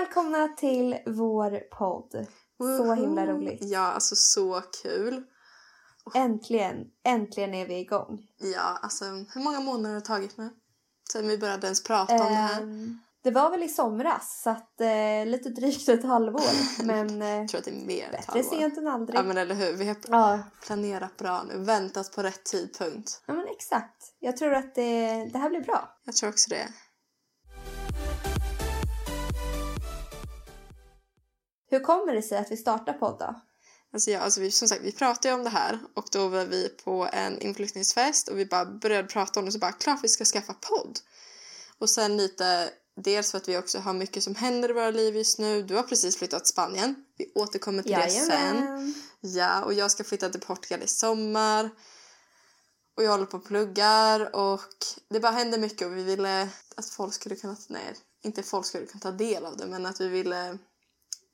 välkomna till vår podd. Så himla roligt. Ja, alltså så kul. Äntligen, äntligen är vi igång. Ja, alltså hur många månader har det tagit nu? Sen vi började ens prata om det här. Ehm, det var väl i somras, så att, eh, lite drygt ett halvår. Men eh, Jag tror att det är mer bättre sent än aldrig. Ja men eller hur, vi har Ja, planerat bra nu, väntat på rätt tidpunkt. ja, men exakt. Jag tror att det, det här blir bra. Jag tror också det. Hur kommer det sig att vi startar podd då? Alltså, ja, alltså vi, som sagt, vi pratade ju om det här och då var vi på en inflyttningsfest och vi bara började prata om det och så bara klart vi ska skaffa podd. Och sen lite, dels för att vi också har mycket som händer i våra liv just nu. Du har precis flyttat till Spanien. Vi återkommer till det sen. Jajamän. Ja, och jag ska flytta till Portugal i sommar. Och jag håller på och pluggar och det bara händer mycket och vi ville att folk skulle kunna, nej, inte folk skulle kunna ta del av det men att vi ville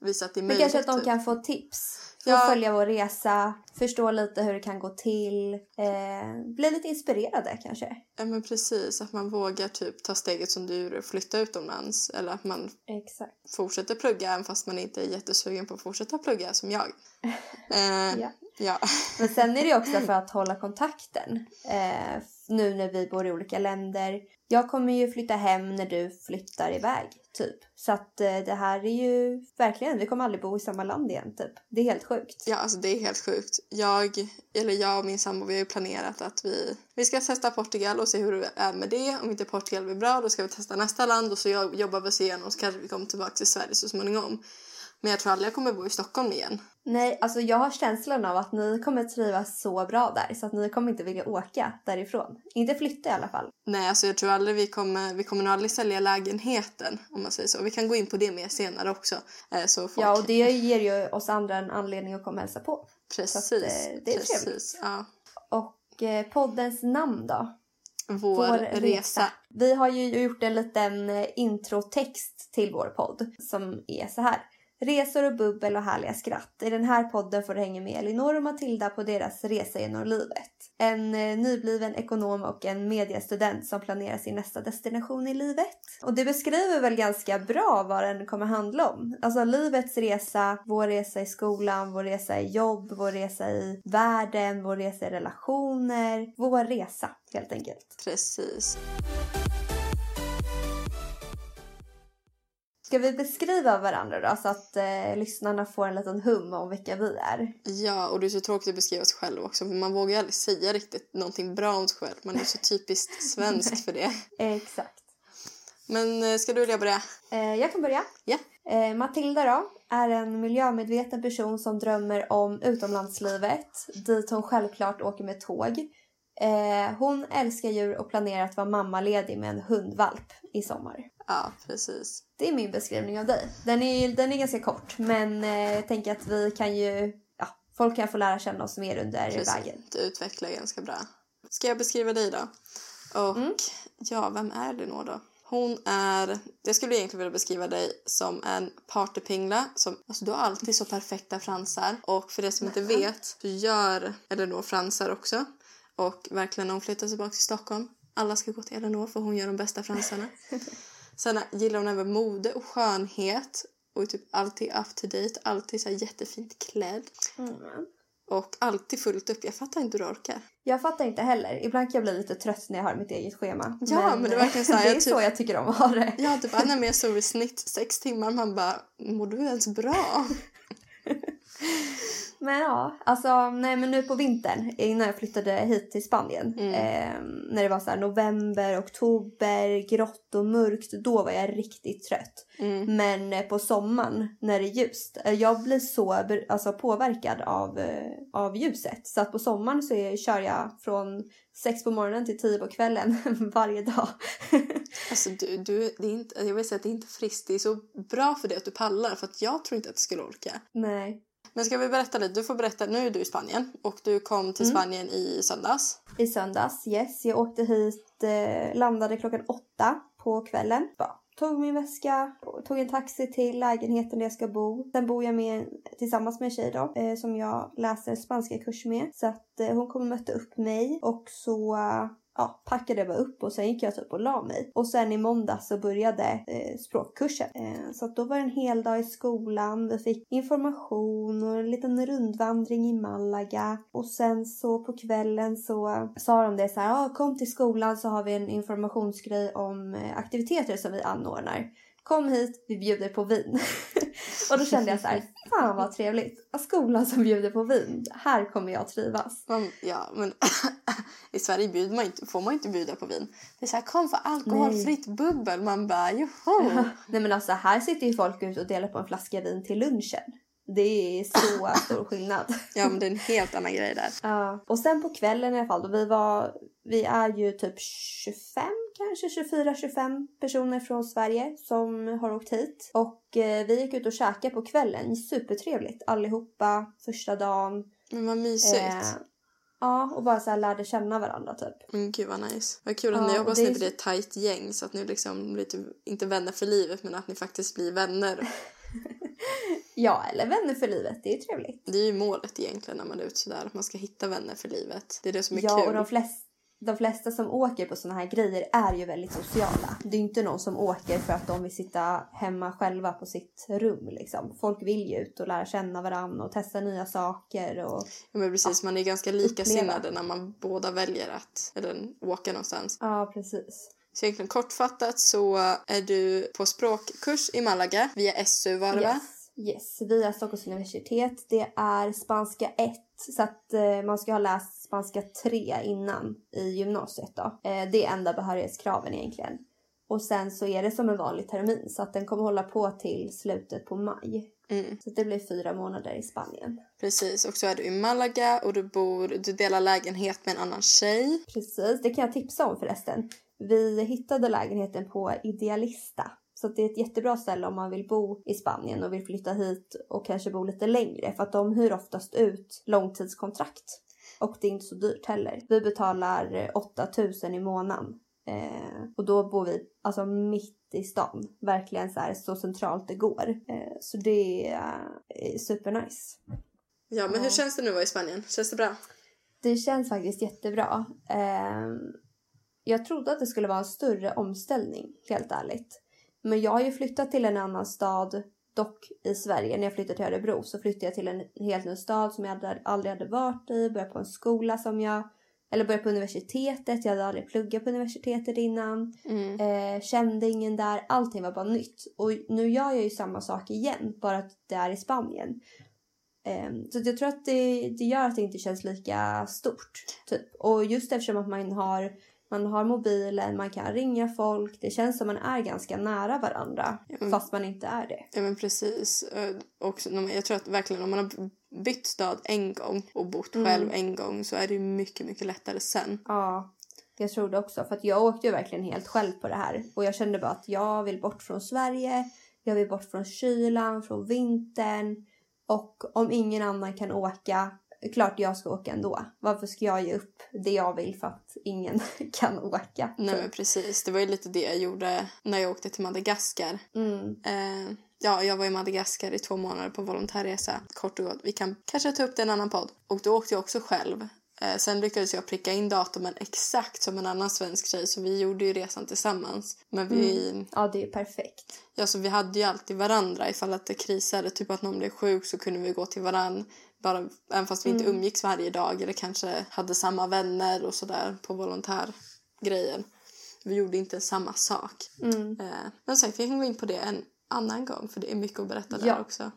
visa att det är Men möjligt. kanske att de typ. kan få tips. Få Ja. följa vår resa, förstå lite hur det kan gå till. Eh, bli lite inspirerade kanske. Ja men precis, att man vågar typ ta steget som du gjorde och flytta utomlands. Eller att man Exakt. fortsätter plugga även fast man inte är jättesugen på att fortsätta plugga som jag. Eh, Ja. ja. Men sen är det också för att hålla kontakten. Eh, nu när vi bor i olika länder. Jag kommer ju flytta hem när du flyttar iväg, typ. Så att eh, det här är ju verkligen, vi kommer aldrig bo i samma land igen, typ. Det är helt sjukt. Ja, alltså det är helt sjukt. Jag, eller jag och min sambo, vi har ju planerat att vi, vi ska testa Portugal och se hur det är med det. Om inte Portugal blir bra, då ska vi testa nästa land och så jobbar vi oss igenom så kanske vi kommer tillbaka till Sverige så småningom. Men jag tror aldrig jag kommer bo i Stockholm igen. Nej, alltså jag har känslan av att ni kommer trivas så bra där så att ni kommer inte vilja åka därifrån. Inte flytta i alla fall. Nej, alltså jag tror aldrig vi kommer, vi kommer nog aldrig sälja lägenheten om man säger så. Vi kan gå in på det mer senare också. Eh, Så folk, Ja, och det ger ju oss andra en anledning att komma och hälsa på. precis, att, eh, det är precis. trevligt. Ja. Och eh, poddens namn då? Vår, resa. Vi har ju gjort en liten eh, introtext till vår podd som är så här. Resor och bubbel och härliga skratt. I den här podden får du hänga med Elinor och Matilda på deras resa genom livet. En eh, nybliven ekonom och en mediestudent som planerar sin nästa destination i livet. Och det beskriver väl ganska bra vad den kommer handla om. Alltså livets resa, vår resa i skolan, vår resa i jobb, vår resa i världen, vår resa i relationer. Vår resa helt enkelt. Precis. Ska vi beskriva varandra då så att eh, lyssnarna får en liten hum om vilka vi är? Ja, och det är så tråkigt att beskriva sig själv också för man vågar ju aldrig säga riktigt någonting bra om sig själv. Man är så typiskt svensk för det. Exakt. Men eh, ska du vilja börja? Eh, jag kan börja. Ja. Eh, Matilda då är en miljömedveten person som drömmer om utomlandslivet dit hon självklart åker med tåg. Eh, hon älskar djur och planerar att vara mammaledig med en hundvalp i sommar. Ja, precis. Det är min beskrivning av dig. Den är, den är ganska kort men eh, jag tänker att vi kan ju, ja, folk kan få lära känna oss mer under Precis. vägen. Du utvecklar ganska bra. Ska jag beskriva dig då? Och Mm. ja, vem är Elinor då? Hon är, jag skulle egentligen vilja beskriva dig som en partypingla. Som, alltså du har alltid så perfekta fransar. Och för det som inte vet så gör Elinor fransar också. Och verkligen hon flyttar tillbaka till Stockholm. Alla ska gå till Elinor för hon gör de bästa fransarna. Sen gillar hon även mode och skönhet. Och är typ alltid up to date. Alltid så jättefint klädd. Mm. Och alltid fullt upp. Jag fattar inte hur du orkar. Jag fattar inte heller. Ibland kan jag bli lite trött när jag har mitt eget schema. Ja, men det är verkligen så här, det är jag så typ- jag tycker om att ha det. Ja, typ, nej, men jag sover i snitt sex timmar. Man bara, mår du ens bra? Men ja, alltså nej men nu på vintern innan jag flyttade hit till Spanien. Mm. Eh, när det var så november, oktober, grått och mörkt. Då var jag riktigt trött. Mm. Men eh, på sommaren när det är ljust. eh, Jag blir så alltså, påverkad av, eh, av ljuset. Så att på sommaren så är, kör jag från sex på morgonen till tio på kvällen varje dag. Alltså, du, du, det är inte, jag vill säga att det är inte friskt. Det är så bra för dig att du pallar. För att jag tror inte att du skulle orka. nej. Men ska vi berätta lite? Du får berätta. Nu är du i Spanien. Och du kom till Mm. Spanien i söndags. I söndags, yes. Jag åkte hit, eh, landade klockan åtta på kvällen. Bara, tog min väska, tog en taxi till lägenheten där jag ska bo. Sen bor jag med, tillsammans med en tjej då, eh, som jag läser spanska kurs med. Så att eh, hon kom och mötte upp mig och så ja, packade jag bara upp och sen gick jag typ och la mig. Och sen i måndag så började eh, språkkursen. Eh, så att då var det en hel dag i skolan. Vi fick information och en liten rundvandring i Malaga. Och sen så på kvällen så sa de det så här, ah, kom till skolan så har vi en informationsgrej om eh, aktiviteter som vi anordnar. Kom hit, vi bjuder på vin. och då kände jag så här, fan vad trevligt. Skolan som bjuder på vin, här kommer jag trivas. Man, ja, men i Sverige bjuder man inte, får man inte bjuda på vin. Det är så här, kom för alkoholfritt Nej. bubbel. Man bara, joho! Nej men alltså här sitter ju folk ut och delar på en flaska vin till lunchen. Det är så stor skillnad. ja men det är en helt annan grej där. Ja. Och sen på kvällen i alla fall då vi var, vi är ju typ 25 kanske 24-25 personer från Sverige som har åkt hit. Och eh, vi gick ut och käkade på kvällen. Supertrevligt allihopa första dagen. Men vad mysigt. Eh, ja, och bara så lärde känna varandra typ. Men gud vad nice. Vad kul att ja, ni, hoppas det ni blir ett tajt gäng så att ni liksom blir typ, inte vänner för livet men att ni faktiskt blir vänner. ja, eller vänner för livet. Det är ju trevligt. Det är ju målet egentligen när man är ute sådär. Att man ska hitta vänner för livet. Det är det som är ja, kul. Ja, och de flesta de flesta som åker på såna här grejer är ju väldigt sociala. Det är inte någon som åker för att de vill sitta hemma själva på sitt rum. Liksom. Folk vill ju ut och lära känna varandra och testa nya saker. Och, ja, men precis, ja, man är ganska likasinnade när man båda väljer att eller, åka någonstans. Ja, precis. Så egentligen kortfattat så är du på språkkurs i Malaga via SU var det yes. va? Yes, via Stockholms universitet. Det är spanska 1 så att eh, man ska ha läst spanska 3 innan i gymnasiet då. Eh, det är enda behörighetskraven egentligen. Och sen så är det som en vanlig termin så att den kommer hålla på till slutet på maj. Mm. Så det blir fyra månader i Spanien. Precis, och så är du i Malaga och du bor, du delar lägenhet med en annan tjej. Precis, det kan jag tipsa om förresten. Vi hittade lägenheten på Idealista. Så det är ett jättebra ställe om man vill bo i Spanien och vill flytta hit och kanske bo lite längre. För att de hyr oftast ut långtidskontrakt. Och det är inte så dyrt heller. Vi betalar 8000 i månaden. Eh, och då bor vi alltså mitt i stan. Verkligen så, här, så centralt det går. Eh, så det är eh, supernice. Ja, men hur känns det nu att vara i Spanien? Känns det bra? Det känns faktiskt jättebra. Eh, jag trodde att det skulle vara en större omställning, helt ärligt. Men jag har ju flyttat till en annan stad Dock i Sverige, när jag flyttade till Örebro så flyttade jag till en helt ny stad som jag aldrig hade varit i. Började på en skola som jag, eller började på universitetet. Jag hade aldrig pluggat på universitetet innan. Mm. Eh, kände ingen där. Allting var bara nytt. Och nu gör jag ju samma sak igen, bara att det är i Spanien. Eh, så jag tror att det, det gör att det inte känns lika stort. Typ. Och just eftersom att man har man har mobilen, man kan ringa folk. Det känns som man är ganska nära varandra mm. fast man inte är det. Ja men precis. Och jag tror att verkligen om man har bytt stad en gång och bott mm. själv en gång så är det mycket, mycket lättare sen. Ja, jag tror det också. För att jag åkte ju verkligen helt själv på det här. Och jag kände bara att jag vill bort från Sverige. Jag vill bort från kylan, från vintern. Och om ingen annan kan åka klart jag ska åka ändå. Varför ska jag ge upp det jag vill för att ingen kan åka? Nej men precis, det var ju lite det jag gjorde när jag åkte till Madagaskar. Mm. Eh, ja, jag var i Madagaskar i två månader på volontärresa. Kort och gott, vi kan kanske ta upp det i en annan podd. Och då åkte jag också själv. Eh, sen lyckades jag pricka in datumen exakt som en annan svensk tjej så vi gjorde ju resan tillsammans. Men vi... Mm. Ja, det är perfekt. Ja, så vi hade ju alltid varandra ifall att det krisade, typ att någon blev sjuk så kunde vi gå till varandra bara, även fast vi inte mm. umgicks varje dag eller kanske hade samma vänner och sådär på volontärgrejen. Vi gjorde inte samma sak. Mm. Eh, men sagt, vi kan gå in på det en annan gång för det är mycket att berätta ja. där också.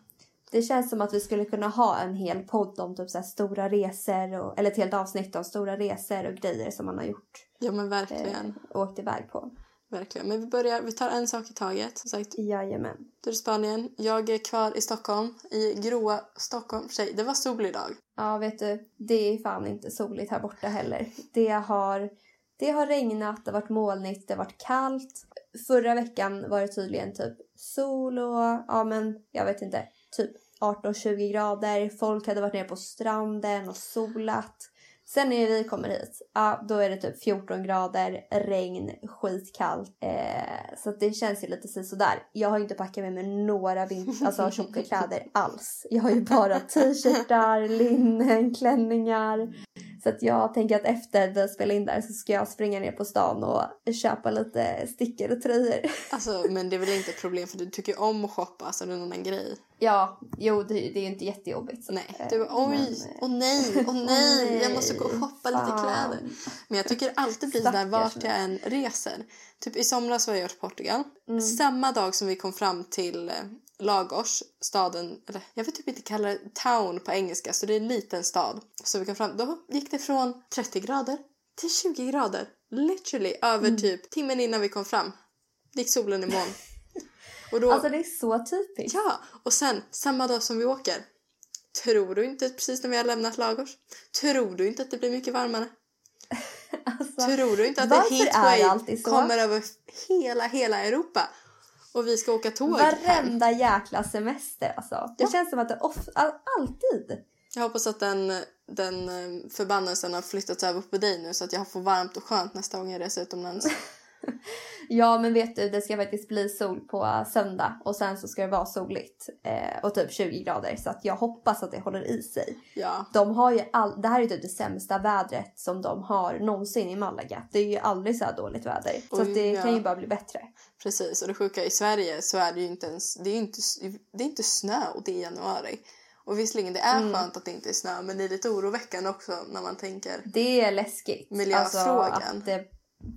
Det känns som att vi skulle kunna ha en hel podd om typ så stora resor och, eller ett helt avsnitt om stora resor och grejer som man har gjort. Ja men verkligen. Eh, åkt iväg på. Verkligen. Men vi börjar, vi tar en sak i taget. Som sagt. Jajamän. Du är i Spanien. Jag är kvar i Stockholm. I gråa Stockholm. Tjej, det var sol idag. Ja, vet du. Det är fan inte soligt här borta heller. Det har, det har regnat, det har varit molnigt, det har varit kallt. Förra veckan var det tydligen typ sol och, ja men jag vet inte, typ 18-20 grader. Folk hade varit nere på stranden och solat. Sen när vi kommer hit, ja då är det typ 14 grader, regn, skitkallt. Eh, så det känns ju lite sådär. Jag har inte packat med mig några alltså, tjocka kläder alls. Jag har ju bara t-shirtar, linnen, klänningar. Så att jag tänker att efter vi spelar in där så ska jag springa ner på stan och köpa lite stickor och tröjor. Alltså, men det är väl inte ett problem för du tycker om att shoppa så det är en grej. Ja, jo det, det är ju inte jättejobbigt. så- Nej, eh, du bara, oj, men, åh nej, åh åh nej, jag måste gå och shoppa lite fan. kläder. Men jag tycker alltid blir sådär vart jag än reser. Typ i somras var jag till Portugal. Mm. Samma dag som vi kom fram till eh, Lagos, staden, eller jag vill typ inte kalla det town på engelska så det är en liten stad. Så vi kom fram, då gick det från 30 grader till 20 grader. Literally över Mm. typ timmen innan vi kom fram. Gick solen i moln. Och då, Alltså det är så typiskt. Ja, och sen samma dag som vi åker. Tror du inte precis när vi har lämnat Lagos? Tror du inte att det blir mycket varmare? Alltså, Tror du inte att en det heatwave kommer över hela, hela Europa? Och vi ska åka tåg varenda jäkla semester alltså. Det Ja. känns som att det of, all, alltid. Jag hoppas att den, den eh, förbannelsen har flyttats över på dig nu så att jag får varmt och skönt nästa gång jag reser utomlands. Ja men vet du det ska faktiskt bli sol på söndag och sen så ska det vara soligt eh, och typ 20 grader så att jag hoppas att det håller i sig. Ja, De har ju all, det här är typ det sämsta vädret som de har någonsin i Malaga. Det är ju aldrig så här dåligt väder. Så Oj, att det ja. kan ju bara bli bättre. precis. Och det sjuka i Sverige så är det ju inte ens, det är inte, det är inte snö och det är januari. Och visserligen det är Mm. skönt att det inte är snö men det är lite oroväckande också när man tänker Det är läskigt. Miljöfrågan. Alltså, att det,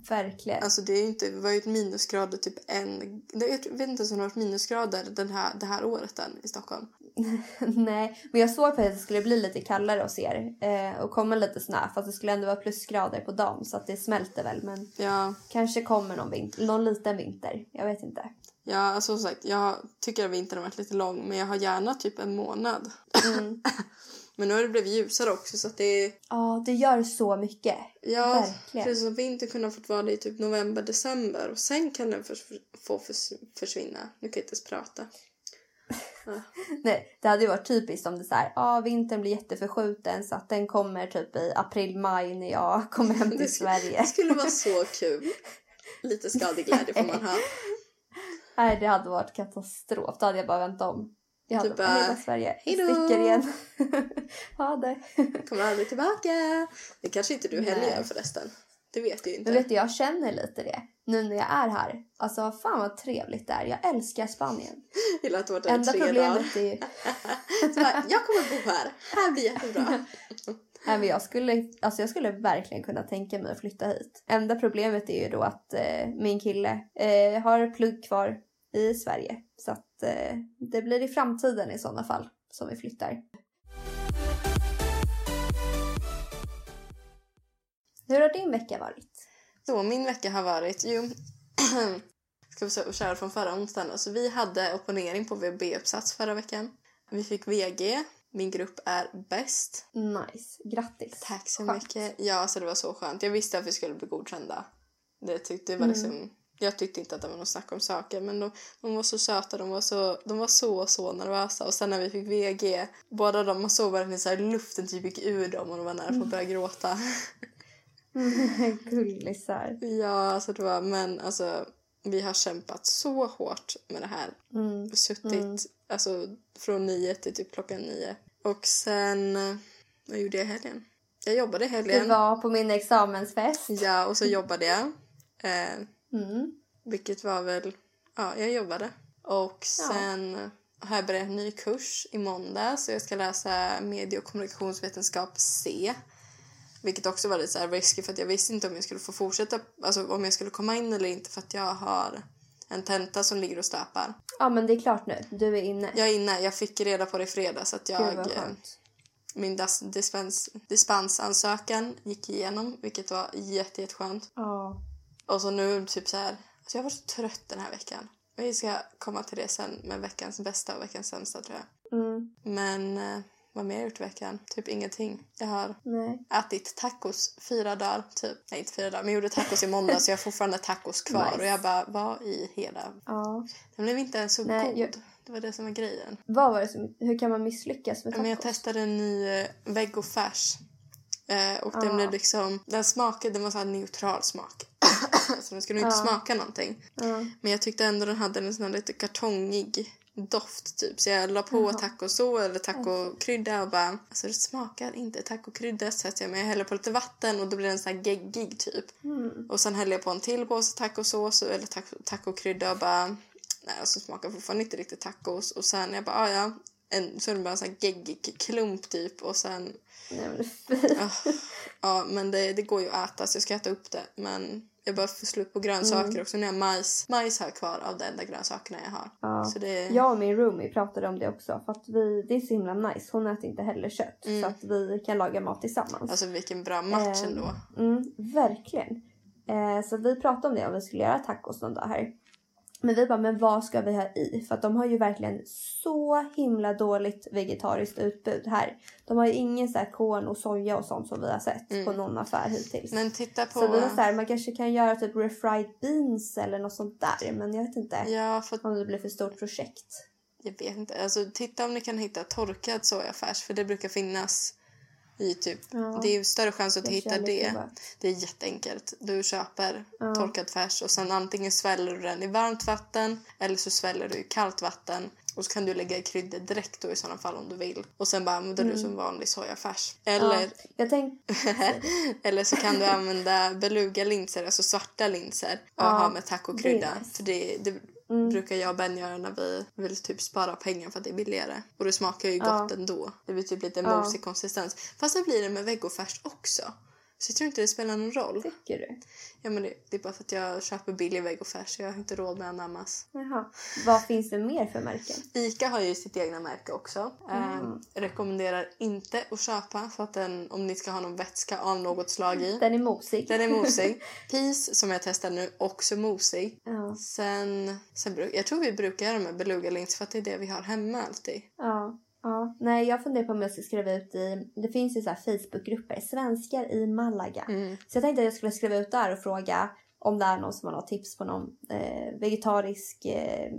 verkligen. Alltså det är inte, det var ju ett minusgrader typ en, det- jag vet inte ens om det har varit minusgrader den här, det här året än i Stockholm. Nej, men jag såg på att det skulle bli lite kallare hos er eh, och komma lite snö fast det skulle ändå vara plusgrader på dagen så att det smälter väl men Ja, kanske kommer någon, vinter, någon liten vinter. Jag vet inte. ja alltså som sagt jag tycker att vintern har varit lite lång men jag har gärna typ en månad. Mm. Men nu har det blivit ljusare också så att det Ja, det gör så mycket. ja Verkligen. precis som vintern kunde ha fått vara det i typ november, december och sen kan den förs- få förs- försvinna. Nu kan jag inte ens prata. Nej, det hade ju varit typiskt om det så här, ja vintern blir jätteförskjuten så att den kommer typ i april, maj när jag kommer hem till Sverige. Det skulle vara så kul. Lite skadeglädje får man ha. Nej, det hade varit katastrof. Då hade jag bara vänt om. Jag hade Typ bara, hela Sverige, "Hej då." sticker igen. ha det. Kommer aldrig tillbaka. Det kanske inte du heller Nej. gör förresten. Det vet ju inte. Men vet du, jag känner lite det nu när jag är här. Alltså fan vad trevligt det är. Jag älskar Spanien. Jag gillar att du varit där i Enda tre problemet dagar. är ju... Bara, jag kommer bo här. Här blir jättebra. Nej, men jag, skulle, alltså jag skulle verkligen kunna tänka mig att flytta hit. Enda problemet är ju då att eh, min kille eh, har plugg kvar i Sverige. Så att det blir i framtiden i sådana fall som vi flyttar. Hur har din vecka varit? Så min vecka har varit... Jo, ska vi köra från förra onsdagen. då. Så vi hade opponering på VB-uppsats förra veckan. Vi fick VG. Min grupp är bäst. Nice, grattis. Tack så Skönt. mycket. Ja, så det var så skönt. Jag visste att vi skulle bli godkända. Det tyckte det var Mm. Jag tyckte inte att det var något snack om saker men de, de var så söta, de var så, de var så, så nervösa. Och sen när vi fick VG, båda de, man såg verkligen så här luften typ gick ur dem och de var nära på att börja gråta. Gullisar. ja, alltså det var, men alltså vi har kämpat så hårt med det här. Mm. Suttit Mm. alltså från nio till typ klockan nio. Och sen, vad gjorde jag i helgen? Jag jobbade i Du helgen. var på min examensfest. Ja, och så jobbade jag. Eh, Mm. vilket var väl... Ja, jag jobbade. Och sen har jag börjat en ny kurs i måndag. Så jag ska läsa medie och kommunikationsvetenskap C. Vilket också var lite så här risky för att jag visste inte om jag skulle få fortsätta, alltså om jag skulle komma in eller inte för att jag har en tenta som ligger och stöpar. Ja men det är klart nu, du är inne. Jag är inne, jag fick reda på det i fredags att Gud jag, vad eh, min dis- dispens, dispensansökan gick igenom vilket var jätte, jätteskönt. Ja. Och så nu typ så här, alltså jag var så trött den här veckan. Vi ska komma till det sen med veckans bästa och veckans sämsta tror jag. Mm. Men eh, vad mer har jag gjort i veckan? Typ ingenting. Jag har Nej. ätit tacos fyra dagar typ. Nej inte fyra dagar men jag gjorde tacos i måndag så jag har fortfarande tacos kvar. Nice. Och jag bara, vad i hela... Ja. Den blev inte ens så Nej, god. jag- Det var det som var grejen. Vad var det som, hur kan man misslyckas med Men jag tacos? testade en ny eh, vegofärs. Eh, och den Ah. blev liksom, den smakade, den var så här neutral smak. så den skulle inte Ah. smaka någonting. Ja. Men jag tyckte ändå den hade en sån lite kartongig doft typ. Så jag la på Jaha. tacosås eller tacokrydda och bara alltså det smakar inte tacokrydda så att jag, men jag häller på lite vatten och då blir den så här geggig typ. Mm. Och sen häller jag på en till påse tacosås eller taco, tacokrydda och bara nej alltså smakar fortfarande inte riktigt tacos och sen jag bara ah, ja en, så är det bara en sån här geggig klump typ och sen Nej, men fy. ah, ja men det, det går ju att äta så jag ska äta upp det men jag bara får slut på grönsaker Mm. också. Nu har majs, majs har jag kvar av de enda grönsakerna jag har. Ja. Så det, Jag och min roomie pratade om det också för att vi, det är så himla nice. Hon äter inte heller kött Mm. så att vi kan laga mat tillsammans. Alltså vilken bra match Ehm, ändå. Mm, verkligen. Eh, så vi pratade om det om vi skulle göra tacos någon dag här. Men vi bara, men vad ska vi ha i? För att de har ju verkligen så himla dåligt vegetariskt utbud här. De har ju ingen så här korn och soja och sånt som vi har sett Mm. på någon affär hittills. Men titta på... Så vi var så här, man kanske kan göra typ refried beans eller något sånt där. Men jag vet inte Ja, för om det blir för stort projekt. jag vet inte. Alltså, titta om ni kan hitta torkad sojafärs för det brukar finnas i typ... Ja. Det är större chans att du hittar det. provat. Det är jätteenkelt. Du köper Ja. torkad färs och sen antingen sväller du den i varmt vatten eller så sväller du i kallt vatten. Och så kan du lägga i kryddor direkt då i sådana fall om du vill. Och sen bara använder du som vanlig sojafärs. Eller, Ja, tänkte... eller så kan du använda beluga-linser, alltså svarta linser och Ja, ha med tacokrydda. För det, det Mm. brukar jag och Ben göra när vi vill typ spara pengar för att det är billigare. Och det smakar ju Ja. gott ändå. Det blir typ lite Ja. mosig konsistens. Fast det blir det med vegofärs också. Så jag tror inte det spelar någon roll. Tycker du? Ja, men det, det är bara för att jag köper billig vegofärs. Jag har inte råd med anammas. Jaha. Vad finns det mer för märken? Ica har ju sitt egna märke också. Mm. Eh, rekommenderar inte att köpa för att den, om ni ska ha någon vätska av något slag i. Den är mosig. Den är mosig. Peace som jag testar nu, också mosig. Ja. Sen, sen jag tror vi brukar göra med beluga links för att det är det vi har hemma alltid. Ja. Ja. Nej, jag funderar på om jag ska skriva ut i... Det finns ju så här Facebookgrupper. Svenskar i Malaga. Mm. Så jag tänkte att jag skulle skriva ut där och fråga om det är någon som har något tips på någon eh, vegetarisk eh,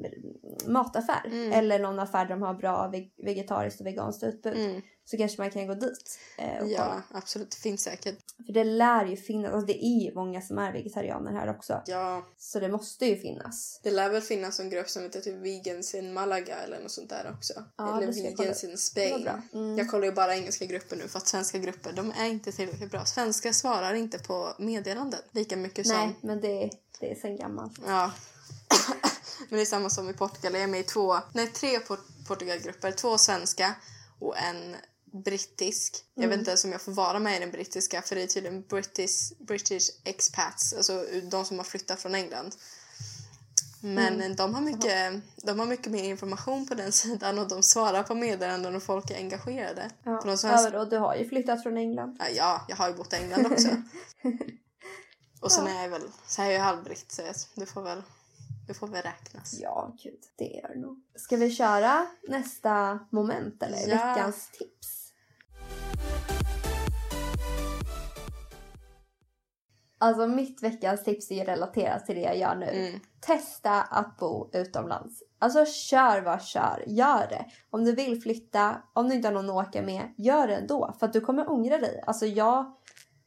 mataffär. Mm. Eller någon affär där de har bra veg- vegetariskt och veganskt utbud. Mm. Så kanske man kan gå dit eh, och kolla. Ja, absolut. Det finns säkert. För det lär ju finnas, alltså det är ju många som är vegetarianer här också. Ja, Så det måste ju finnas. det lär väl finnas en grupp som heter typ Vegans in Malaga eller något sånt där också. Ja, eller Vegans in Spain. Mm. Jag kollar ju bara engelska grupper nu för att svenska grupper de är inte tillräckligt bra. Svenska svarar inte på meddelanden lika mycket som... Nej, men det, det är sen gammalt. Ja. Men det är samma som i Portugal. Jag är med i två, nej tre Port- Portugalgrupper. Två svenska och en brittisk. Jag Mm. vet inte ens om jag får vara med i den brittiska för det är tydligen British, British expats, alltså de som har flyttat från England. Men Mm. de, har mycket, de har mycket mer information på den sidan och de svarar på meddelanden och folk är engagerade. Ja. För de svenska- Ja, och du har ju flyttat från England. Ja, Ja, jag har ju bott i England också. och sen är jag väl, så är jag halvbritt så det får väl, det får väl räknas. Ja, gud. Det gör det nog. Ska vi köra nästa moment eller? Ja. Veckans tips. Alltså mitt veckans tips är ju relaterat till det jag gör nu. Mm. Testa att bo utomlands. Alltså kör vad kör, gör det. Om du vill flytta, om du inte har någon att åka med, gör det ändå. För att du kommer ångra dig. Alltså jag,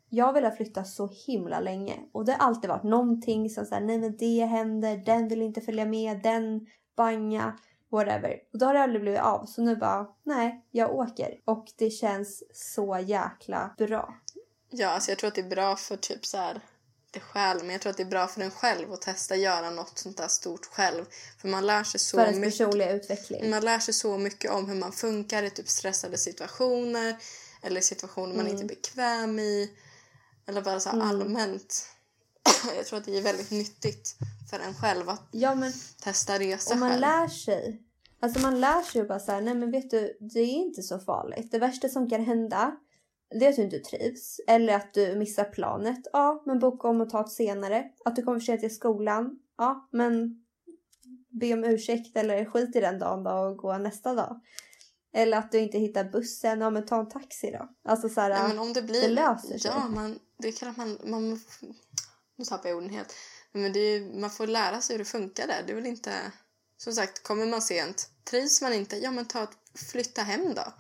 jag vill ha flyttat så himla länge. Och det har alltid varit någonting som säger nej men det händer, den vill inte följa med, den banga, whatever. Och då har det aldrig blivit av. Så nu bara, nej, jag åker. Och det känns så jäkla bra. Ja, alltså jag tror att det är bra för typ så här det själv, men jag tror att det är bra för en själv att testa göra något sånt där stort själv. För man lär sig så För mycket. personliga utveckling. Man lär sig så mycket om hur man funkar i typ stressade situationer eller situationer man inte är bekväm i. Eller bara så här allmänt. Jag tror att det är väldigt nyttigt för en själv att Ja men testa resa Och man själv. lär sig. Alltså man lär sig bara så här, nej men vet du, det är inte så farligt. Det värsta som kan hända, det är att du inte trivs. Eller att du missar planet. Ja, men boka om och ta ett senare. Att du kommer för sent till skolan. Ja, men be om ursäkt eller skit i den dagen då och gå nästa dag. Eller att du inte hittar bussen. Ja, men ta en taxi då. Alltså så här, Ja, men om det blir... det löser sig. Ja, man, det är klart man, man... Nu tappar jag orden helt. Men det är, man får lära sig hur det funkar där. Det är väl inte... Som sagt, kommer man sent, trivs man inte, ja men ta ett, flytta hem då.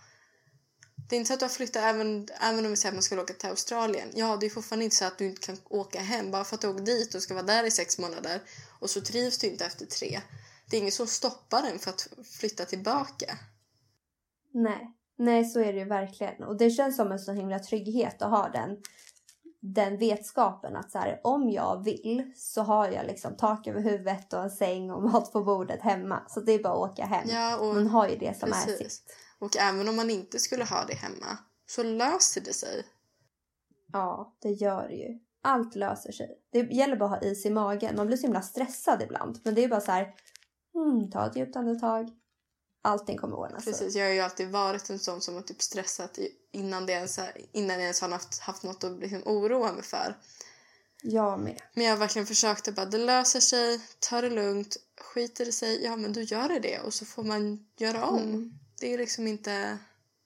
Det är inte så att du har flyttat även, även om vi säger att man skulle åka till Australien. Ja, det är fortfarande inte så att du inte kan åka hem bara för att du åker dit och ska vara där i sex månader och så trivs du inte efter tre. det är inget som stoppar en för att flytta tillbaka. Nej. Nej, så är det ju verkligen. Och det känns som en så himla trygghet att ha den, den vetskapen att så här, om jag vill så har jag liksom tak över huvudet och en säng och mat på bordet hemma. Så det är bara att åka hem. Ja, och, Man har ju det som är precis. sitt. Och även om man inte skulle ha det hemma så löser det sig. Ja, det gör det ju. Allt löser sig. Det gäller bara att ha is i magen. Man blir så himla stressad ibland. Men det är bara så här, mm, ta ett djupt andetag. Allting kommer ordna sig. Precis, jag har ju alltid varit en sån som har typ stressat innan, det ens, innan jag ens har haft, haft något att liksom oroa mig för. Jag med. Men jag har verkligen försökt att bara, det löser sig, ta det lugnt, skiter det sig, ja men då gör det det och så får man göra om. Mm. Det är liksom inte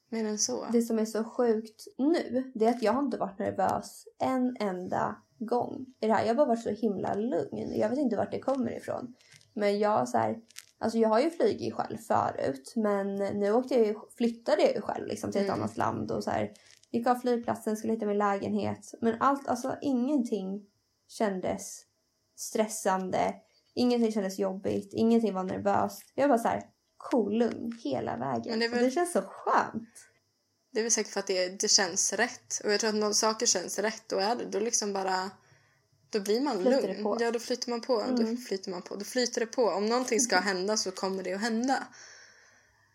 mer än så. Det som är så sjukt nu, det är att jag har inte varit nervös en enda gång i det här. Jag har bara varit så himla lugn. Jag vet inte vart det kommer ifrån. Men jag så här, alltså jag har ju flugit själv förut, men nu åkte jag ju, flyttade jag ju själv liksom till ett Mm. annat land och så här, gick av flygplatsen, skulle hitta min lägenhet. Men allt, alltså ingenting kändes stressande. Ingenting kändes jobbigt. Ingenting var nervöst. Jag var så här cool, lugn hela vägen. Men det väl- det känns så skönt. Det är väl säkert för att det, det känns rätt. Och jag tror att när saker känns rätt, då är det då liksom bara... Då blir man Flyter lugn. på. Ja, då flyter man på. Då Mm. flyter man på. Då flyter det på. Om någonting ska hända så kommer det att hända.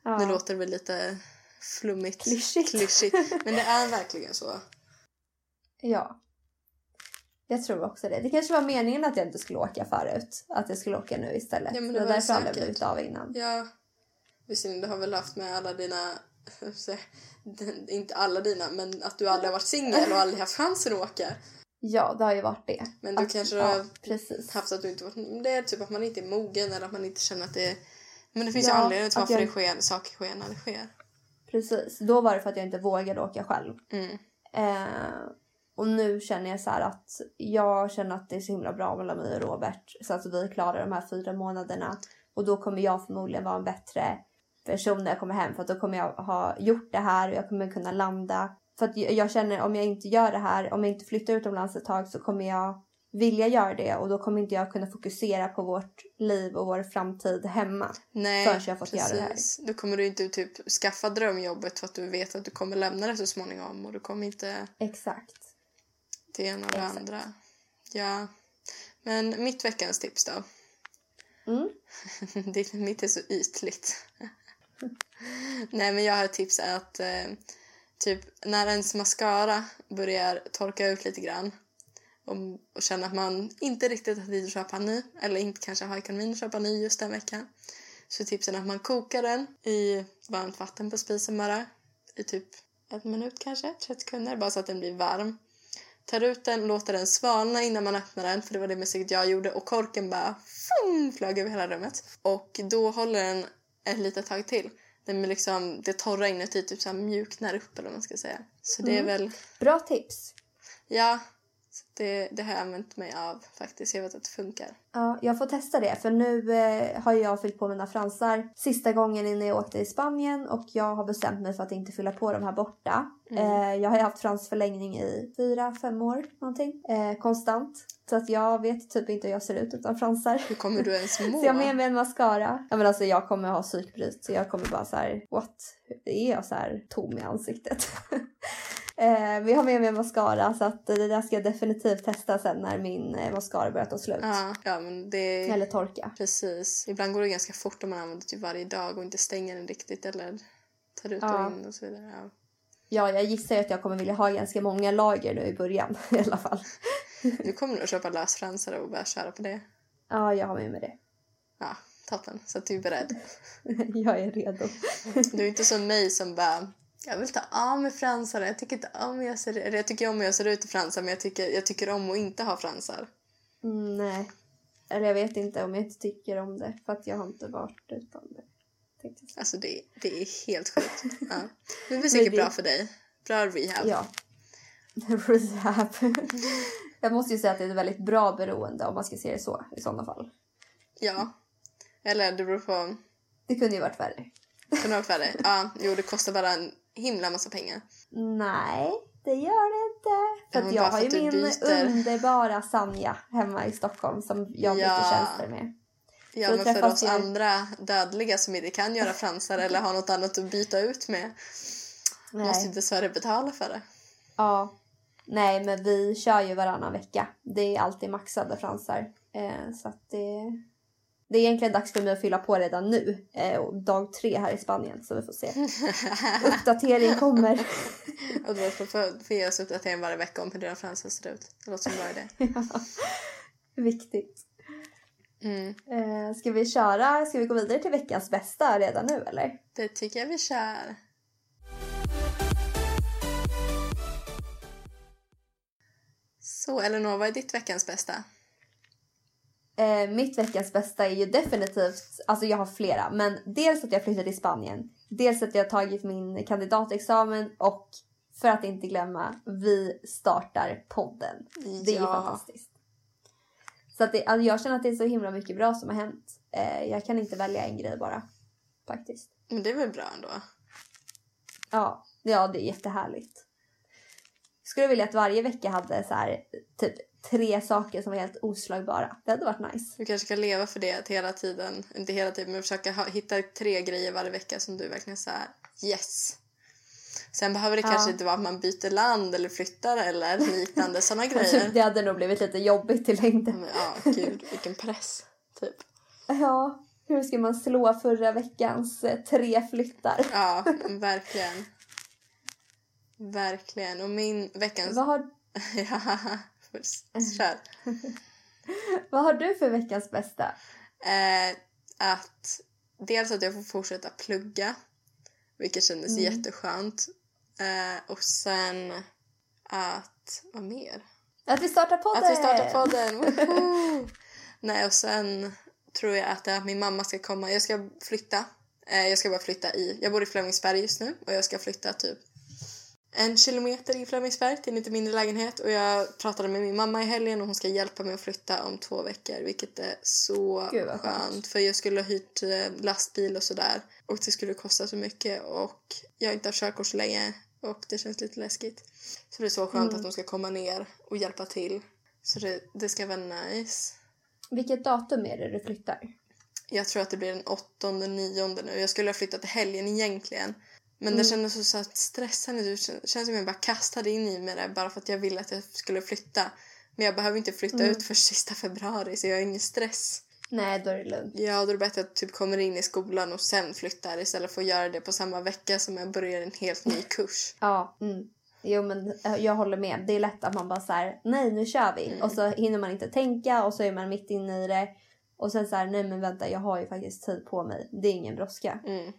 Ja. Nu låter det väl lite flummigt. Klyschigt. Klyschigt. Men det är verkligen så. Ja. Jag tror också det. Det kanske var meningen att jag inte skulle åka förut. Att jag skulle åka nu istället. Ja, men det det var därför aldrig blivit av innan. Ja, visserligen du har väl haft med alla dina, inte alla dina, men att du aldrig har varit singel och aldrig haft chansen att åka. Ja, det har ju varit det. Men du Att- kanske ja, har precis. haft att du inte varit, det är typ att man inte är mogen eller att man inte känner att det är, men det finns ju Ja, anledning till att varför jag- det sker, saker sker när det sker. Precis. Då var det för att jag inte vågade åka själv. Mm. Eh, och nu känner jag så här att jag känner att det är så himla bra mellan mig och Robert. Så att vi klarar de här fyra månaderna. Och då kommer jag förmodligen vara en bättre person när jag kommer hem. För att då kommer jag ha gjort det här och jag kommer kunna landa. För att jag känner om jag inte gör det här, om jag inte flyttar utomlands ett tag så kommer jag vilja göra det. Och då kommer inte jag kunna fokusera på vårt liv och vår framtid hemma. Nej, Förrän jag fått göra det här. precis. Då kommer du inte typ skaffa drömjobbet för att du vet att du kommer lämna det så småningom och du kommer inte Exakt. det ena och det Exakt. andra. Ja. Men mitt veckans tips då? Mm. Det, mitt är så ytligt. Nej men jag har ett tips att eh, typ när ens mascara börjar torka ut lite grann och, och känner att man inte riktigt har tid att köpa en ny eller inte kanske har ekonomin att köpa en ny just den veckan så typ är tipsen att man kokar den i varmt vatten på spisen bara i typ en minut kanske, 30 sekunder bara så att den blir varm. Tar ut den, låter den svalna innan man öppnar den för det var det mest jag gjorde och korken bara fung, flög över hela rummet. Och då håller den ett litet tag till. Den liksom, det torra inuti typ så mjuknar upp eller vad man ska säga. Så det är Mm. väl, Bra tips. ja, det, det har jag använt mig av faktiskt. Jag vet att det funkar. Ja, jag får testa det för nu eh, har jag fyllt på mina fransar sista gången innan jag åkte i Spanien och jag har bestämt mig för att inte fylla på de här borta. Mm. Eh, jag har haft fransförlängning i fyra, fem år någonting. Eh, konstant. Så att jag vet typ inte hur jag ser ut utan fransar. Hur kommer du ens må? Så jag har med mig en mascara. Ja men alltså jag kommer ha psykbryt så jag kommer bara så här, what? Är jag så här tom i ansiktet? eh, vi har med mig en mascara så att det där ska jag definitivt testa sen när min eh, mascara börjar ta slut. Ja, ja men det... Eller torka. Precis. Ibland går det ganska fort om man använder typ varje dag och inte stänger den riktigt eller tar ut Ja. och in och så vidare. Ja. Ja, jag gissar att jag kommer vilja ha ganska många lager nu i början i alla fall. Du kommer nog köpa lösfransare och börja köra på det. Ja, jag har med mig det. Ja, toppen. Så att du är beredd. jag är redo. Du är inte som mig som bara jag vill ta av mig fransar. Jag tycker inte om jag ser eller Jag tycker om jag ser ut i fransar men jag tycker, jag tycker om att inte ha fransar. Mm, nej. Eller jag vet inte om jag inte tycker om det för att jag har inte varit utan det. Alltså det, det är helt sjukt. Ja. Det blir säkert det- bra för dig. Bra rehab. Ja. Rehab. Jag måste ju säga att det är ett väldigt bra beroende om man ska se det så i sådana fall. Ja. Eller det beror på. Det kunde ju varit värre. Kunde ha varit värre. Ja, jo det kostar bara en himla massa pengar. Nej, det gör det inte. För Ja, jag har ju min byter. underbara Sanja hemma i Stockholm som jag byter Ja. tjänster med. Ja, men för oss ju- andra dödliga som inte kan göra fransar eller har något annat att byta ut med måste ju Nej. dessvärre betala för det. Ja. Nej, men vi kör ju varannan vecka. Det är alltid maxade fransar. Eh, så att det, det är egentligen dags för mig att fylla på redan nu. Eh, dag tre här i Spanien, så vi får se. Uppdatering kommer. Och då får får ge oss uppdatering varje vecka om hur dina fransar ser ut. Det låter som en bra idé. Viktigt. Mm. Eh, ska vi köra, ska vi gå vidare till veckans bästa redan nu eller? Det tycker jag vi kör. Så Elinor, vad är ditt veckans bästa? Eh, mitt veckans bästa är ju definitivt, alltså jag har flera, men dels att jag flyttade till Spanien, dels att jag tagit min kandidatexamen och för att inte glömma, vi startar podden. Det är ju Ja. fantastiskt. Så att det, alltså jag känner att det är så himla mycket bra som har hänt. Eh, jag kan inte välja en grej bara, faktiskt. Men det är väl bra ändå? Ja, ja det är jättehärligt. Skulle vilja att varje vecka hade så här, typ tre saker som var helt oslagbara. Det hade varit nice. Du kanske ska leva för det att hela tiden, inte hela tiden, men försöka ha, hitta tre grejer varje vecka som du verkligen säger yes. Sen behöver det Ja. kanske inte vara att man byter land eller flyttar eller liknande sådana grejer. Det hade nog blivit lite jobbigt i längden. Ja, gud vilken press. Typ. Ja, hur ska man slå förra veckans eh, tre flyttar? Ja, verkligen. Verkligen. Och min veckans... Vad har, ja, kör. vad har du för veckans bästa? Eh, att dels att jag får fortsätta plugga, vilket kändes Mm. jätteskönt. Eh, och sen att, vad mer? Att vi startar podden! Att vi startar podden! Nej, och sen tror jag att, att min mamma ska komma. Jag ska flytta. Eh, jag ska bara flytta i, jag bor i Flemingsberg just nu och jag ska flytta typ en kilometer i Flemingsberg till en lite mindre lägenhet och jag pratade med min mamma i helgen och hon ska hjälpa mig att flytta om två veckor vilket är så Gud, skönt. skönt för jag skulle ha hyrt eh, lastbil och sådär och det skulle kosta så mycket och jag har inte haft körkort så länge och det känns lite läskigt. Så det är så skönt Mm. att de ska komma ner och hjälpa till. Så det, det ska vara nice. Vilket datum är det du flyttar? Jag tror att det blir den åttonde, nionde nu. Jag skulle ha flyttat till helgen egentligen. Men Mm. det kändes så, så stressande. Det kän- känns som jag bara kastade in i mig det bara för att jag ville att jag skulle flytta. Men jag behöver inte flytta Mm. ut för sista februari så jag har ingen stress. Nej, då är det lugnt. Ja, då är det bättre att typ kommer in i skolan och sen flyttar istället för att göra det på samma vecka som jag börjar en helt ny kurs. Ja, mm. Jo men eh, jag håller med. Det är lätt att man bara så här, nej nu kör vi. Mm. Och så hinner man inte tänka och så är man mitt inne i det. Och sen så här, nej men vänta jag har ju faktiskt tid på mig. Det är ingen brådska. Mm.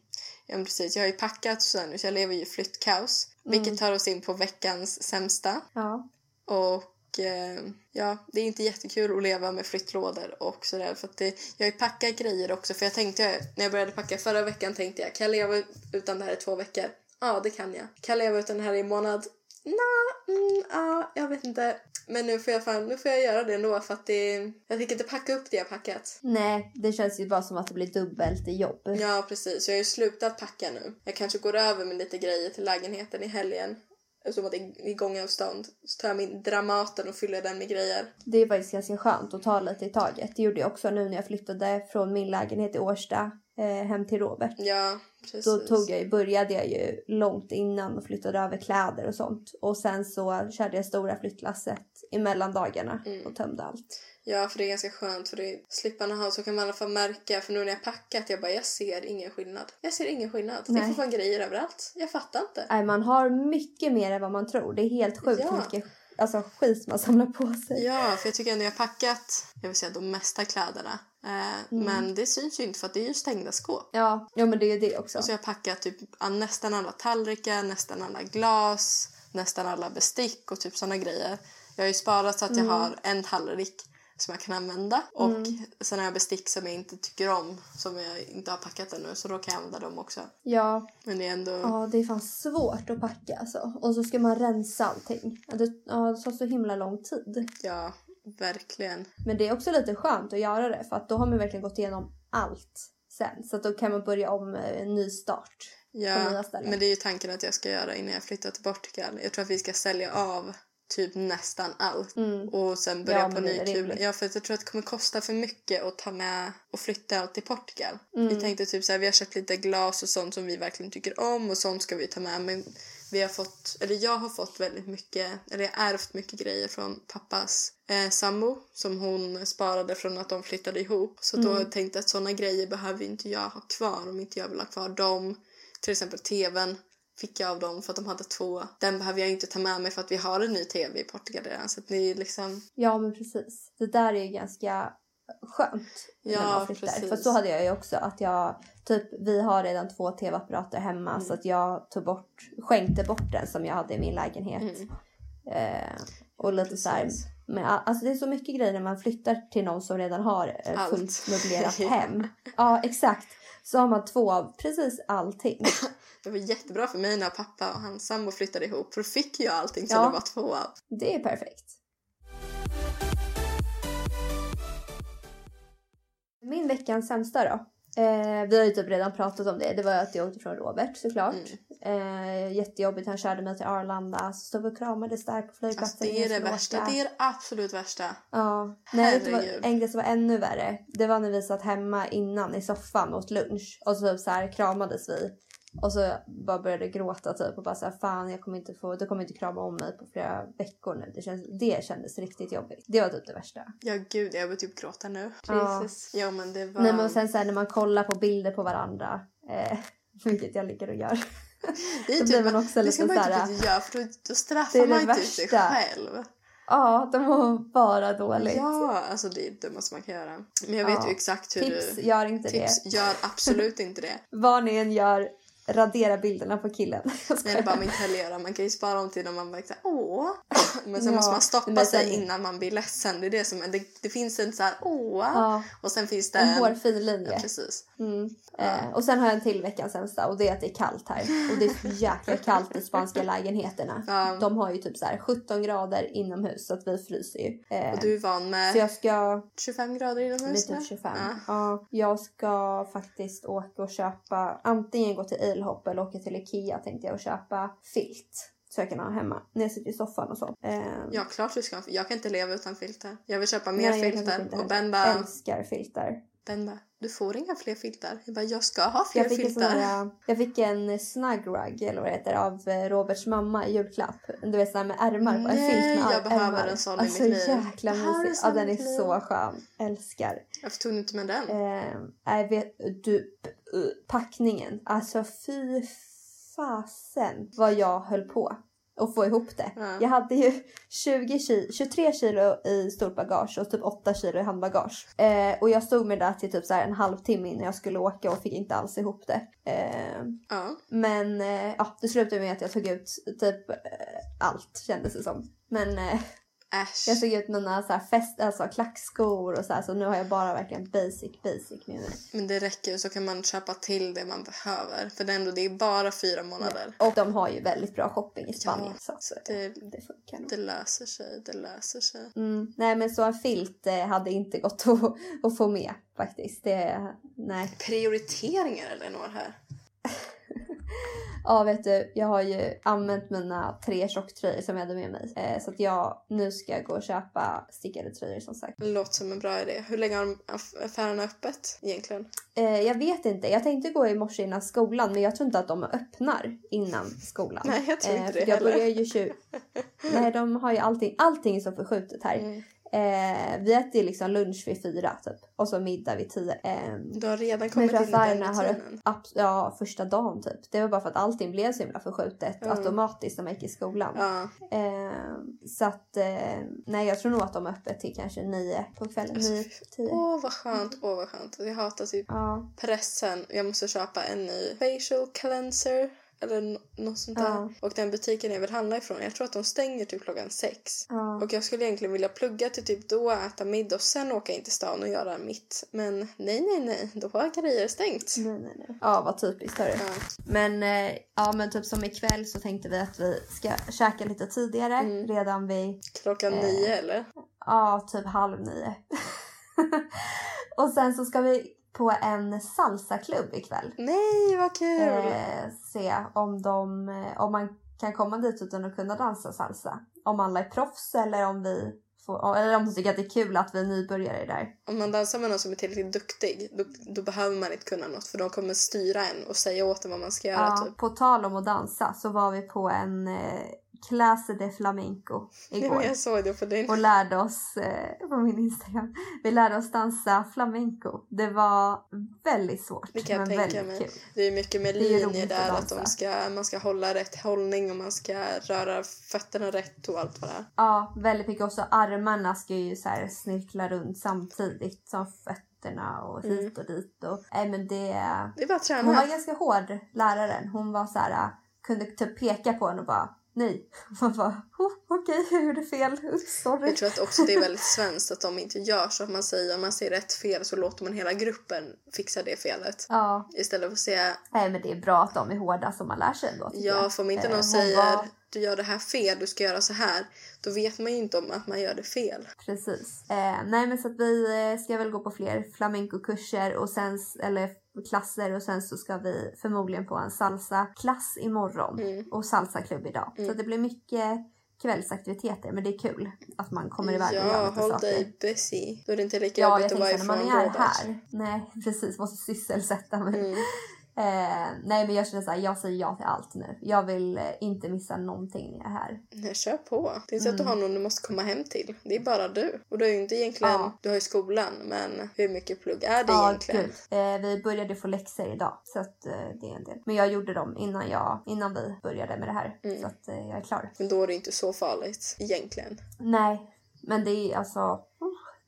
Ja, men precis. Jag har ju packat så, nu, så jag lever ju i flyttkaos. Mm. Vilket tar oss in på veckans sämsta. Ja. Och eh, ja, det är inte jättekul att leva med flyttlådor och sådär. För att det, jag har ju packat grejer också. För jag tänkte, när jag började packa förra veckan tänkte jag, kan jag leva utan det här i två veckor? Ja, det kan jag. Kan jag leva utan det här i en månad? Nja, mm, ja, jag vet inte. Men nu får jag, fan, nu får jag göra det ändå för att det, jag tänker inte packa upp det jag packat. Nej, det känns ju bara som att det blir dubbelt i jobb. Ja, precis. Jag har ju slutat packa nu. Jag kanske går över med lite grejer till lägenheten i helgen. Som att det är gångavstånd. Så tar jag min Dramaten och fyller den med grejer. Det är faktiskt ganska skönt att ta lite i taget. Det gjorde jag också nu när jag flyttade från min lägenhet i Årsta eh, hem till Robert. Ja, precis. Då tog jag ju, började jag ju långt innan och flyttade över kläder och sånt. Och sen så körde jag stora flyttlasset emellan dagarna Mm. och tömde allt. Ja, för det är ganska skönt för det slipper man ha så kan man i alla fall märka för nu när jag packat jag bara jag ser ingen skillnad. Jag ser ingen skillnad. Det Nej. får vara grejer överallt. Jag fattar inte. Nej, man har mycket mer än vad man tror. Det är helt sjukt Ja. mycket alltså, skit man samlar på sig. Ja, för jag tycker ändå jag har packat, jag vill säga de mesta kläderna. Eh, Mm. Men det syns ju inte för att det är ju stängda skåp. Ja, ja men det är det också. Och så har jag packat typ nästan alla tallrikar, nästan alla glas, nästan alla bestick och typ såna grejer. Jag har ju sparat så att jag Mm. har en tallrik som jag kan använda och sen har jag bestick som jag inte tycker om som jag inte har packat ännu så då kan jag använda dem också. Ja, Men det är ändå... ja, det är fan svårt att packa alltså. Och så ska man rensa allting. Det, ja, det tar så himla lång tid. Ja, verkligen. Men det är också lite skönt att göra det för att då har man verkligen gått igenom allt sen. Så att då kan man börja om eh, en ny start. Ja, men det är ju tanken att jag ska göra innan jag flyttar till Portugal. Jag tror att vi ska sälja av typ nästan allt. Mm. Och sen börja Ja, på ny kula. Ja, för att jag tror att det kommer kosta för mycket att ta med och flytta allt till Portugal. Mm. Vi tänkte typ så här, vi har köpt lite glas och sånt som vi verkligen tycker om och sånt ska vi ta med. Men vi har fått, eller jag har fått väldigt mycket, eller jag har ärvt mycket grejer från pappas eh, sambo som hon sparade från att de flyttade ihop. Så då Mm. tänkte jag att sådana grejer behöver inte jag ha kvar om inte jag vill ha kvar dem. Till exempel tvn fick jag av dem för att de hade två. Den behöver jag inte ta med mig för att vi har en ny tv i Portugal redan. Så att är liksom, Ja men precis. Det där är ju ganska skönt Ja, när man flyttar. precis. För så hade jag ju också att jag typ vi har redan två tv-apparater hemma Mm. så att jag tog bort, skänkte bort den som jag hade i min lägenhet. Mm. Eh, och lite så här, men alltså det är så mycket grejer när man flyttar till någon som redan har eh, fullt möblerat hem. Ja exakt. Så har man två av precis allting. Det var jättebra för mig när pappa och hans sambo flyttade ihop för då fick jag allting så Ja. det var två av. Det är perfekt. Min veckans sämsta då. Eh, vi har ju typ redan pratat om det. Det var att jag åkte från Robert såklart. Mm. Eh, jättejobbigt. Han körde mig till Arlanda. Så stod vi och kramades där på Alltså, flygplatsen. det är det värsta. åka. Det är det absolut värsta. Ja. Nej, det var, en grej som var ännu värre. Det var när vi satt hemma innan i soffan åt lunch. Och så, typ så här kramades vi. Och så bara började gråta typ och bara så här, fan jag kommer inte få, du kommer inte krama om mig på flera veckor nu. Det, känns, det kändes riktigt jobbigt. Det var typ det värsta. Ja gud, jag vill typ gråta nu. Ja. Jesus. Ja men det var... Nej men sen så här, när man kollar på bilder på varandra. Eh, vilket jag ligger och gör. det är typ, blir man också det lite ska man här- typ inte göra för då, då straffar man ju typ sig själv. Ja, de mår bara dåligt. Ja, alltså det är det måste man kan göra. Men jag vet Ja. ju exakt hur Tips, du... gör inte Tips, det. gör absolut inte det. Vad ni än gör, radera bilderna på killen. Nej, det är bara man inte heller göra. Man kan ju spara dem till när man bara såhär åh. Men sen Ja, måste man stoppa sig sen- innan man blir ledsen. Det är det som det, det finns en så här åh. Ja, Och sen finns det en en... hårfin Ja, linje. precis. Mm. Eh, och sen har jag en till veckans sämsta och det är att det är kallt här. Och det är så jäkla kallt i spanska lägenheterna. Ja. De har ju typ så här 17 grader inomhus så att vi fryser ju. Eh, Och du är van med så jag ska 25 grader inomhus typ 25. Ja. Ja. jag ska faktiskt åka och köpa, antingen gå till Ilhop eller åka till Ikea tänkte jag och köpa filt. Så jag kan ha hemma när jag sitter i soffan och så. Eh, Ja, klart du ska. Jag kan inte leva utan filtar. Jag vill köpa mer Nej, inte Och. Ben bara, Älskar filtar. Ben bara, du får inga fler filtar. Jag bara, jag ska ha fler Jag filtar. här, jag fick en snug rug eller vad det heter av eh, Roberts mamma i julklapp. Du vet sån med ärmar på. En filt med jag behöver ärmar. en sån i alltså, mitt liv. jäkla mysig. Ja den i är så skön. Älskar. Varför tog du inte med den? Eh, vet du, packningen. Alltså fy fasen vad jag höll på att få ihop det. Ja. Jag hade ju 20 kilo, 23 kilo i stort bagage och typ 8 kilo i handbagage. Eh, och jag stod med det där till typ så här en halvtimme innan jag skulle åka och fick inte alls ihop det. Eh, Ja. men eh, ja, det slutade med att jag tog ut typ eh, allt kändes det som. Men eh, Äsch. jag tog ut mina så här fest, alltså klackskor och så här, så nu har jag bara verkligen basic basic med mig. Men det räcker så kan man köpa till det man behöver. För det är, ändå, det är bara fyra månader. Och de har ju väldigt bra shopping i Spanien. Ja, så det- det funkar nog. Det löser sig, det löser sig. Mm. Nej men så en filt eh, hade inte gått att, att få med faktiskt. Det, nej. Prioriteringar Elinor här. Ja vet du, jag har ju använt mina tre tjocktröjor som jag hade med mig. Eh, så att jag nu ska jag gå och köpa stickade tröjor som sagt. Låter som en bra idé. Hur länge har affärerna öppet egentligen? Eh, jag vet inte, jag tänkte gå i morse innan skolan men jag tror inte att de öppnar innan skolan. Nej, jag tror inte för det jag heller. börjar ju tju- Nej, de har ju allting, allting är så förskjutet här. Mm. Eh, vi äter liksom lunch vid fyra typ och så middag vid tio. Eh, Du har redan kommit in i den har rutinen. ja, första dagen typ. Det var bara för att allting blev så himla förskjutet Ja. automatiskt när man gick i skolan. Ja. Eh, så att, eh, nej jag tror nog att de är öppet till kanske nio på kvällen. Alltså, Nio, tio. Åh vad skönt, åh vad skönt. Jag hatar typ Ja, pressen. Jag måste köpa en ny facial cleanser. Eller nå- något sånt där. Ja. Och den butiken jag vill handla ifrån, jag tror att de stänger typ klockan sex. ja. Och jag skulle egentligen vilja plugga till typ då, äta middag och sen åka in till stan och göra mitt. Men nej, nej, nej. Då har grejer stängt. Nej, nej, nej. Ja, vad typiskt hörru. Ja. Men, eh, ja, men typ som ikväll så tänkte vi att vi ska käka lite tidigare. Mm. Redan vid, Klockan Eh. nio eller? ja, typ halv nio. och sen så ska vi på en salsaklubb ikväll. Nej, vad kul! Eh, se om de, eh, om man kan komma dit utan att kunna dansa salsa. Om alla är proffs eller om vi får, eller om de tycker att det är kul att vi är nybörjare där. Om man dansar med någon som är tillräckligt duktig då, då behöver man inte kunna något för de kommer styra en och säga åt en vad man ska göra. Ja, Typ. på tal om att dansa så var vi på en eh, clase de flamenco igår. men jag såg det på din. och lärde oss eh, på min Instagram. Vi lärde oss dansa flamenco. Det var väldigt svårt Det kan men tänka väldigt mig. kul. Det är mycket med linjer att där att dansa. ska, man ska hålla rätt hållning och man ska röra fötterna rätt och allt vad det är. Ja, väldigt mycket. Också armarna ska ju så här snirkla runt samtidigt som fötterna och Mm. hit och dit. Och, nej, men det, Det är bara att träna. hon var ganska hård, läraren. Hon var så här, kunde typ peka på en och bara nej. Man bara, oh, okej, jag gjorde fel. Sorry. Jag tror att också det är väldigt svenskt att de inte gör så att man säger om man säger rätt fel så låter man hela gruppen fixa det felet. Ja, Istället för att säga nej, men det är bra att de är hårda som man lär sig ändå. ja, för om inte Eh, någon säger var- du gör det här fel, du ska göra så här. Då vet man ju inte om att man gör det fel. Precis. Eh, nej men så att vi eh, ska väl gå på fler flamencokurser och sen, eller klasser och sen så ska vi förmodligen på en salsa-klass imorgon Mm. och salsa-klubb idag. Så Mm. att det blir mycket kvällsaktiviteter men det är kul att man kommer iväg och gör Ja, lite håll saker. dig busy. Då är det inte lika Ja, jobbigt att vara när man ifrån är här. Nej, precis. Måste sysselsätta mig. Mm. Eh, nej, men jag känner så här, jag säger ja till allt nu. Jag vill eh, inte missa någonting när jag är här. Nej, kör på. Det är inte så att du Mm. har någon du måste komma hem till. Det är bara du. Och du har ju inte egentligen... Ja. Du har ju skolan, men hur mycket plugg är det Ja, egentligen? Eh, vi började få läxor idag så att eh, det är en del. Men jag gjorde dem innan, jag, innan vi började med det här Mm. så att eh, jag är klar. Men då är det inte så farligt egentligen. Nej, men det är alltså...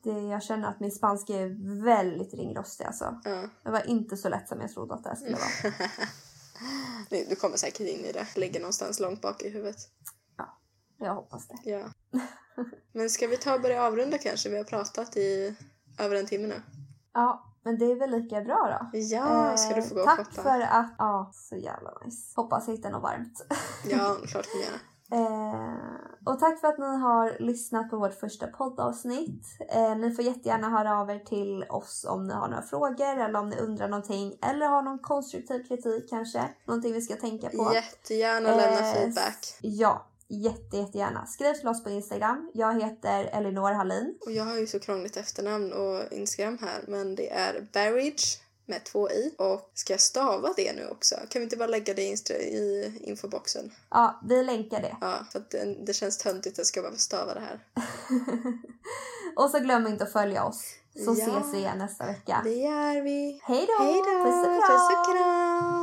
Det, jag känner att min spanska är väldigt ringrostig alltså. Ja. Det var inte så lätt som jag trodde att det skulle vara. Du kommer säkert in i det. Ligger någonstans långt bak i huvudet. Jag hoppas det. Ja. Men ska vi ta och börja avrunda kanske? Vi har pratat i över en timme nu. Ja, men det är väl lika bra då. Ja, ska du få gå Eh, och Tack shoppa? för att... Ja, så jävla nice. Hoppas jag hittar något varmt. Ja, klart kommer göra. Eh, och tack för att ni har lyssnat på vårt första poddavsnitt. Eh, ni får jättegärna höra av er till oss om ni har några frågor eller om ni undrar någonting eller har någon konstruktiv kritik kanske. Någonting vi ska tänka på. Jättegärna lämna Eh, feedback. Ja, jätte, jättegärna. Skriv till oss på Instagram. Jag heter Elinor Hallin. Och jag har ju så krångligt efternamn och Instagram här men det är Barridge med två i. Och ska jag stava det nu också? Kan vi inte bara lägga det i, infoboxen? Ja, vi länkar det. Ja, för det, det känns töntigt att jag ska behöva stava det här. och så glöm inte att följa oss. Så Ja. ses vi igen nästa vecka. Det gör vi. Hej då! Puss och Puss och kram! kram!